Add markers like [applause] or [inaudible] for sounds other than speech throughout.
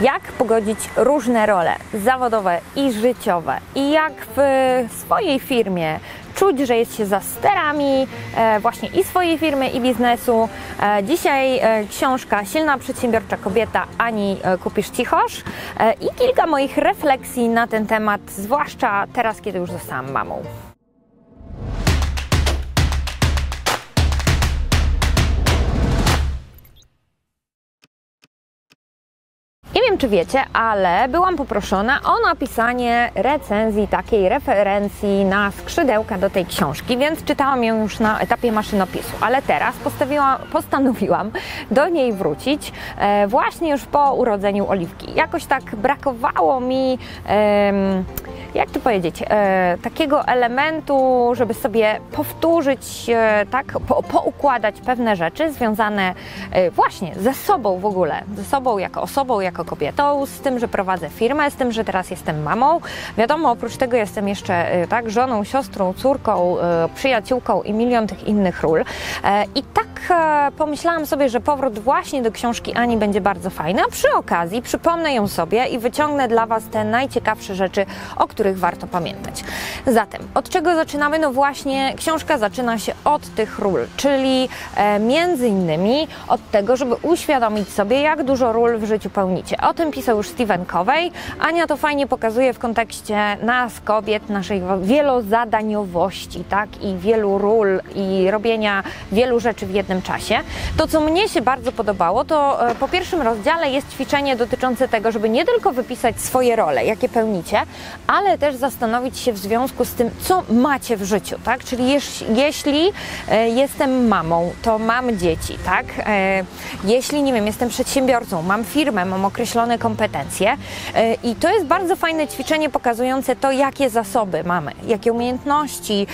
Jak pogodzić różne role zawodowe i życiowe i jak w swojej firmie czuć, że jest się za sterami e, właśnie i swojej firmy i biznesu. E, dzisiaj e, książka Silna przedsiębiorcza kobieta Ani Kupisz Cichosz i kilka moich refleksji na ten temat, zwłaszcza teraz, kiedy już zostałam mamą. Czy wiecie, ale byłam poproszona o napisanie recenzji, takiej referencji na skrzydełka do tej książki, więc czytałam ją już na etapie maszynopisu. Ale teraz postanowiłam do niej wrócić e, właśnie już po urodzeniu Oliwki. Jakoś tak brakowało mi. E, jak to powiedzieć, e, takiego elementu, żeby sobie powtórzyć, e, tak, po, poukładać pewne rzeczy związane e, właśnie ze sobą w ogóle, ze sobą jako osobą, jako kobietą, z tym, że prowadzę firmę, z tym, że teraz jestem mamą. Wiadomo, oprócz tego jestem jeszcze e, tak, żoną, siostrą, córką, e, przyjaciółką i milion tych innych ról. E, I tak pomyślałam sobie, że powrót właśnie do książki Ani będzie bardzo fajny, a przy okazji przypomnę ją sobie i wyciągnę dla Was te najciekawsze rzeczy, o których warto pamiętać. Zatem, od czego zaczynamy? No właśnie, książka zaczyna się od tych ról, czyli e, między innymi od tego, żeby uświadomić sobie, jak dużo ról w życiu pełnicie. O tym pisał już Steven Covey. Ania to fajnie pokazuje w kontekście nas, kobiet, naszej wielozadaniowości, tak? I wielu ról, i robienia wielu rzeczy w jednym czasie. To, co mnie się bardzo podobało, to e, po pierwszym rozdziale jest ćwiczenie dotyczące tego, żeby nie tylko wypisać swoje role, jakie pełnicie, ale też zastanowić się w związku z tym, co macie w życiu, tak? Czyli jeśli e, jestem mamą, to mam dzieci, tak? E, jeśli, nie wiem, jestem przedsiębiorcą, mam firmę, mam określone kompetencje i to jest bardzo fajne ćwiczenie pokazujące to, jakie zasoby mamy, jakie umiejętności,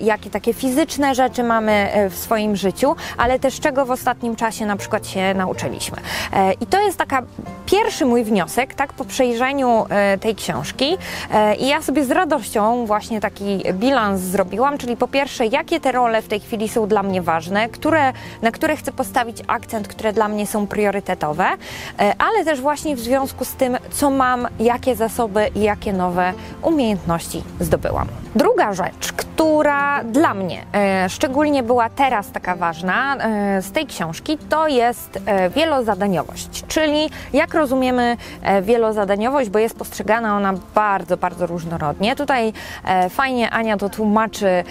jakie takie fizyczne rzeczy mamy w swoim życiu, ale też czego w ostatnim czasie na przykład się nauczyliśmy. E, I to jest taka pierwszy mój wniosek, tak, po przejrzeniu tej książki i ja sobie z radością właśnie taki bilans zrobiłam, czyli po pierwsze, jakie te role w tej chwili są dla mnie ważne, które, na które chcę postawić akcent, które dla mnie są priorytetowe, e, ale też właśnie w związku z tym, co mam, jakie zasoby i jakie nowe umiejętności zdobyłam. Druga rzecz, która dla mnie e, szczególnie była teraz taka ważna e, z tej książki, to jest e, wielozadaniowość, czyli jak rozumiemy wielozadaniowość, bo jest postrzegana ona bardzo, bardzo różnorodnie. Tutaj fajnie Ania to tłumaczy,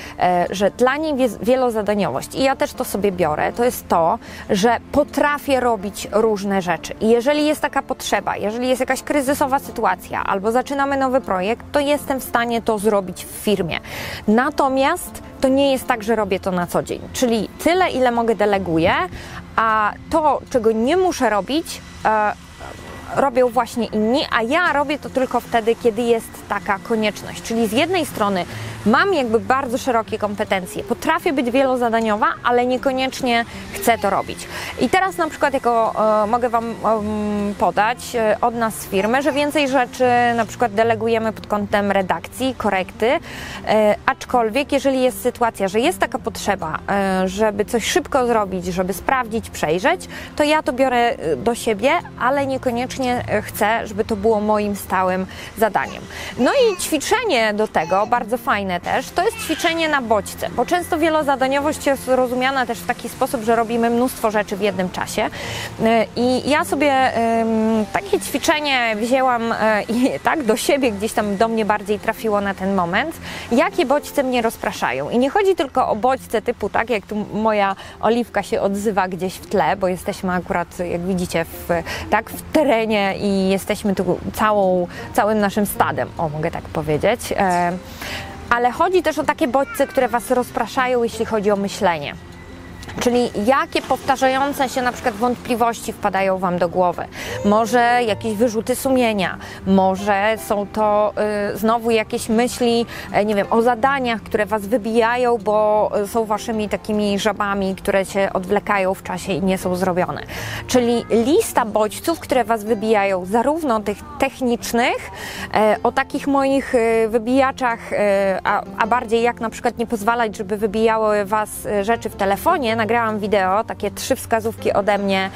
że dla niej wielozadaniowość, i ja też to sobie biorę, to jest to, że potrafię robić różne rzeczy. I jeżeli jest taka potrzeba, jeżeli jest jakaś kryzysowa sytuacja albo zaczynamy nowy projekt, to jestem w stanie to zrobić w firmie. Natomiast to nie jest tak, że robię to na co dzień. Czyli tyle, ile mogę, deleguję, a to, czego nie muszę robić, e, robią właśnie inni, a ja robię to tylko wtedy, kiedy jest taka konieczność. Czyli z jednej strony mam jakby bardzo szerokie kompetencje, potrafię być wielozadaniowa, ale niekoniecznie chcę to robić. I teraz na przykład jako e, mogę Wam e, podać e, od nas z firmy, że więcej rzeczy na przykład delegujemy pod kątem redakcji, korekty, e, aczkolwiek jeżeli jest sytuacja, że jest taka potrzeba, e, żeby coś szybko zrobić, żeby sprawdzić, przejrzeć, to ja to biorę e, do siebie, ale niekoniecznie chcę, żeby to było moim stałym zadaniem. No i ćwiczenie do tego, bardzo fajne, fajne też, to jest ćwiczenie na bodźce, bo często wielozadaniowość jest rozumiana też w taki sposób, że robimy mnóstwo rzeczy w jednym czasie. E, I ja sobie takie ćwiczenie wzięłam e, i [laughs] tak do siebie, gdzieś tam do mnie bardziej trafiło na ten moment, jakie bodźce mnie rozpraszają. I nie chodzi tylko o bodźce typu, tak jak tu moja oliwka się odzywa gdzieś w tle, bo jesteśmy akurat, jak widzicie, w, tak, w terenie i jesteśmy tu całą, całym naszym stadem, o mogę tak powiedzieć. E, ale chodzi też o takie bodźce, które Was rozpraszają, jeśli chodzi o myślenie. Czyli jakie powtarzające się na przykład wątpliwości wpadają Wam do głowy? Może jakieś wyrzuty sumienia, może są to y, znowu jakieś myśli, y, nie wiem, o zadaniach, które Was wybijają, bo są Waszymi takimi żabami, które się odwlekają w czasie i nie są zrobione. Czyli lista bodźców, które Was wybijają, zarówno tych technicznych, y, o takich moich wybijaczach, a, a bardziej jak na przykład nie pozwalać, żeby wybijały Was rzeczy w telefonie, nagrałam wideo, takie trzy wskazówki ode mnie.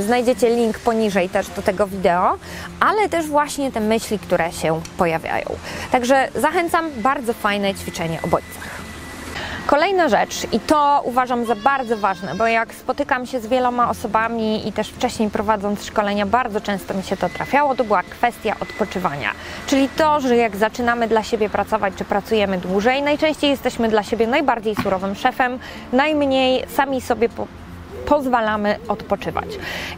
Znajdziecie link poniżej też do tego wideo, ale też właśnie te myśli, które się pojawiają. Także zachęcam, bardzo fajne ćwiczenie o bodźcach. Kolejna rzecz, i to uważam za bardzo ważne, bo jak spotykam się z wieloma osobami i też wcześniej prowadząc szkolenia, bardzo często mi się to trafiało, to była kwestia odpoczywania. Czyli to, że jak zaczynamy dla siebie pracować, czy pracujemy dłużej, najczęściej jesteśmy dla siebie najbardziej surowym szefem, najmniej sami sobie po pozwalamy odpoczywać.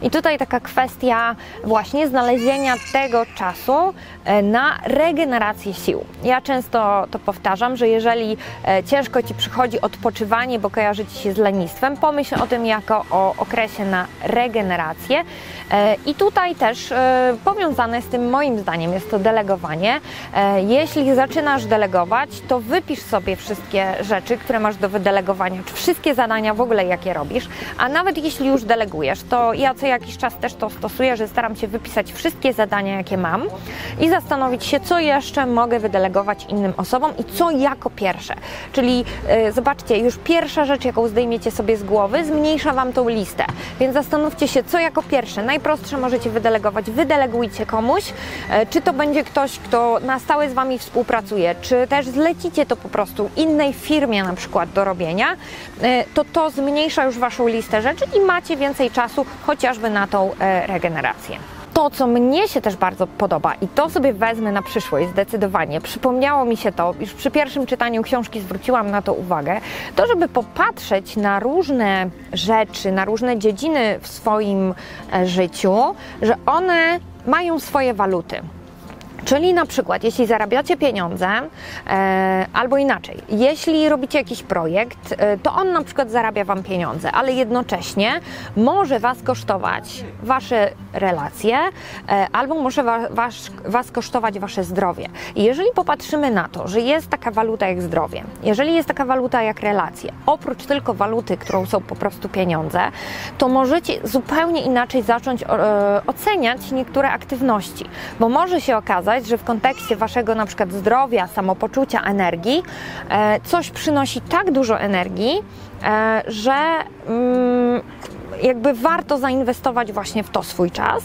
I tutaj taka kwestia właśnie znalezienia tego czasu e, na regenerację sił. Ja często to powtarzam, że jeżeli e, ciężko Ci przychodzi odpoczywanie, bo kojarzy Ci się z lenistwem, pomyśl o tym jako o okresie na regenerację. E, I tutaj też powiązane z tym moim zdaniem jest to delegowanie. Jeśli zaczynasz delegować, to wypisz sobie wszystkie rzeczy, które masz do wydelegowania, czy wszystkie zadania w ogóle, jakie robisz, a na nawet jeśli już delegujesz, to ja co jakiś czas też to stosuję, że staram się wypisać wszystkie zadania, jakie mam i zastanowić się, co jeszcze mogę wydelegować innym osobom i co jako pierwsze. Czyli yy, zobaczcie, już pierwsza rzecz, jaką zdejmiecie sobie z głowy, zmniejsza Wam tą listę. Więc zastanówcie się, co jako pierwsze. Najprostsze możecie wydelegować. Wydelegujcie komuś, yy, czy to będzie ktoś, kto na stałe z Wami współpracuje, czy też zlecicie to po prostu innej firmie na przykład do robienia, yy, to to zmniejsza już Waszą listę rzeczy rzeczy i macie więcej czasu chociażby na tą e, regenerację. To, co mnie się też bardzo podoba i to sobie wezmę na przyszłość zdecydowanie, przypomniało mi się to, już przy pierwszym czytaniu książki zwróciłam na to uwagę, to żeby popatrzeć na różne rzeczy, na różne dziedziny w swoim e, życiu, że one mają swoje waluty. Czyli na przykład, jeśli zarabiacie pieniądze, e, albo inaczej, jeśli robicie jakiś projekt, e, to on na przykład zarabia Wam pieniądze, ale jednocześnie może Was kosztować Wasze relacje, e, albo może wa, was, was kosztować Wasze zdrowie. I jeżeli popatrzymy na to, że jest taka waluta jak zdrowie, jeżeli jest taka waluta jak relacje, oprócz tylko waluty, którą są po prostu pieniądze, to możecie zupełnie inaczej zacząć e, oceniać niektóre aktywności, bo może się okazać, okazać, że w kontekście waszego na przykład zdrowia, samopoczucia, energii, e, coś przynosi tak dużo energii, e, że mm, jakby warto zainwestować właśnie w to swój czas,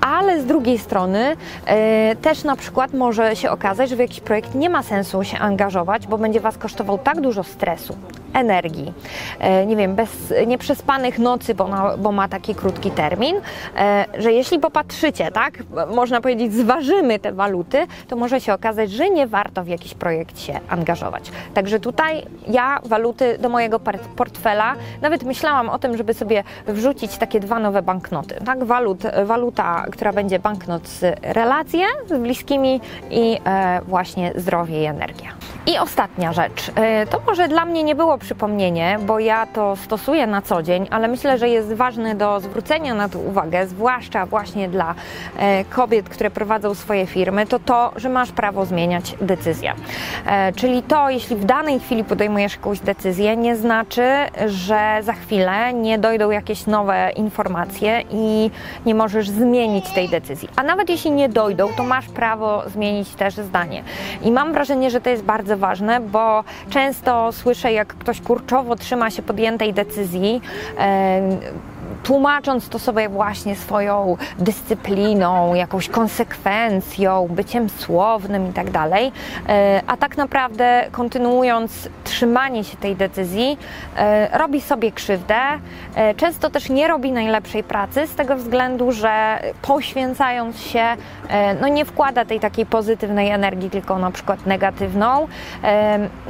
ale z drugiej strony e, też na przykład może się okazać, że w jakiś projekt nie ma sensu się angażować, bo będzie Was kosztował tak dużo stresu, energii, e, nie wiem, bez nieprzespanych nocy, bo, na, bo ma taki krótki termin, e, że jeśli popatrzycie, tak, można powiedzieć, zważymy te waluty, to może się okazać, że nie warto w jakiś projekt się angażować. Także tutaj ja waluty do mojego portfela, nawet myślałam o tym, żeby sobie wrzucić takie dwa nowe banknoty, tak, walut, waluta, która będzie banknot z relacje z bliskimi i e, właśnie zdrowie i energia. I ostatnia rzecz. To może dla mnie nie było przypomnienie, bo ja to stosuję na co dzień, ale myślę, że jest ważne do zwrócenia na to uwagę, zwłaszcza właśnie dla e, kobiet, które prowadzą swoje firmy, to to, że masz prawo zmieniać decyzję. E, czyli to, jeśli w danej chwili podejmujesz jakąś decyzję, nie znaczy, że za chwilę nie dojdą jakieś nowe informacje i nie możesz zmienić tej decyzji. A nawet jeśli nie dojdą, to masz prawo zmienić też zdanie. I mam wrażenie, że to jest bardzo ważne, bo często słyszę, jak ktoś kurczowo trzyma się podjętej decyzji, tłumacząc to sobie właśnie swoją dyscypliną, jakąś konsekwencją, byciem słownym i tak e, a tak naprawdę kontynuując trzymanie się tej decyzji, e, robi sobie krzywdę. E, często też nie robi najlepszej pracy z tego względu, że poświęcając się, no nie wkłada tej takiej pozytywnej energii, tylko na przykład negatywną.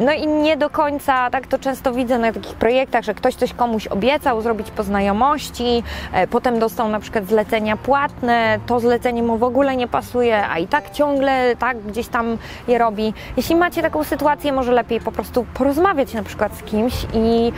No i nie do końca, tak to często widzę na takich projektach, że ktoś coś komuś obiecał zrobić po znajomości, E, potem dostał na przykład zlecenia płatne, to zlecenie mu w ogóle nie pasuje, a i tak ciągle tak gdzieś tam je robi. Jeśli macie taką sytuację, może lepiej po prostu porozmawiać na przykład z kimś i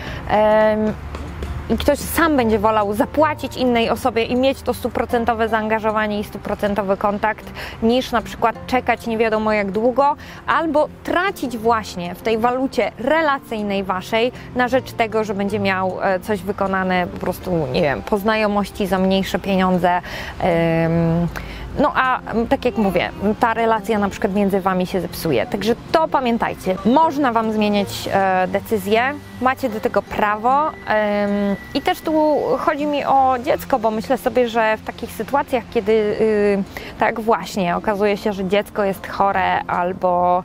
i ktoś sam będzie wolał zapłacić innej osobie i mieć to stuprocentowe zaangażowanie i stuprocentowy kontakt, niż na przykład czekać nie wiadomo jak długo, albo tracić właśnie w tej walucie relacyjnej waszej na rzecz tego, że będzie miał e, coś wykonane po prostu, nie wiem, po znajomości za mniejsze pieniądze. No a tak jak mówię, ta relacja na przykład między wami się zepsuje. Także to pamiętajcie. Można wam zmieniać e, decyzję, macie do tego prawo. I też tu chodzi mi o dziecko, bo myślę sobie, że w takich sytuacjach, kiedy y, tak właśnie okazuje się, że dziecko jest chore albo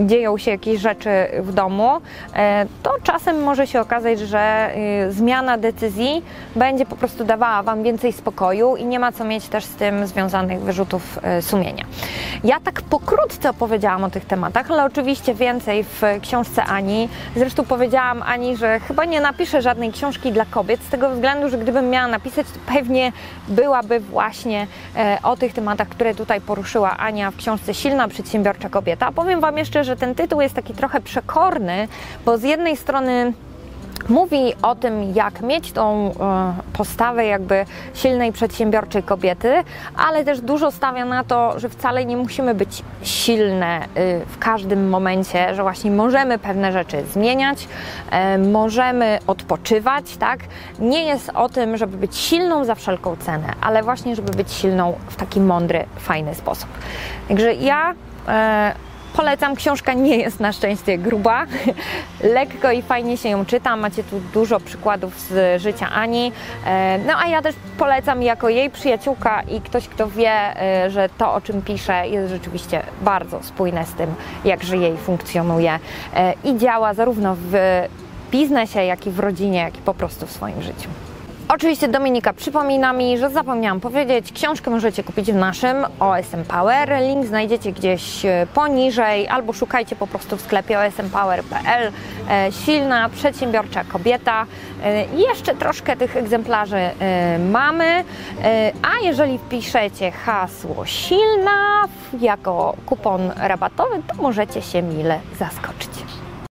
dzieją się jakieś rzeczy w domu, e, to czasem może się okazać, że y, zmiana decyzji będzie po prostu dawała Wam więcej spokoju i nie ma co mieć też z tym związanych wyrzutów e, sumienia. Ja tak pokrótce opowiedziałam o tych tematach, ale oczywiście więcej w książce Ani. Zresztą powiedziałam Ani, że chyba nie napiszę żadnej książki dla kobiet, z tego względu, że gdybym miała napisać, to pewnie byłaby właśnie e, o tych tematach, które tutaj poruszyła Ania w książce Silna Przedsiębiorcza Kobieta. Powiem Wam jeszcze, że ten tytuł jest taki trochę przekorny, bo z jednej strony mówi o tym, jak mieć tą e, postawę jakby silnej, przedsiębiorczej kobiety, ale też dużo stawia na to, że wcale nie musimy być silne y, w każdym momencie, że właśnie możemy pewne rzeczy zmieniać, e, możemy odpoczywać, tak? Nie jest o tym, żeby być silną za wszelką cenę, ale właśnie, żeby być silną w taki mądry, fajny sposób. Także ja e, Polecam, książka nie jest na szczęście gruba. [laughs] Lekko i fajnie się ją czyta. Macie tu dużo przykładów z życia Ani. E, no a ja też polecam jako jej przyjaciółka i ktoś, kto wie, e, że to, o czym pisze, jest rzeczywiście bardzo spójne z tym, jak żyje i funkcjonuje e, i działa zarówno w biznesie, jak i w rodzinie, jak i po prostu w swoim życiu. Oczywiście Dominika przypomina mi, że zapomniałam powiedzieć, książkę możecie kupić w naszym OSM Power. Link znajdziecie gdzieś e, poniżej albo szukajcie po prostu w sklepie osmpower.pl. E, silna, przedsiębiorcza kobieta. E, jeszcze troszkę tych egzemplarzy mamy, a jeżeli wpiszecie hasło silna jako kupon rabatowy, to możecie się mile zaskoczyć.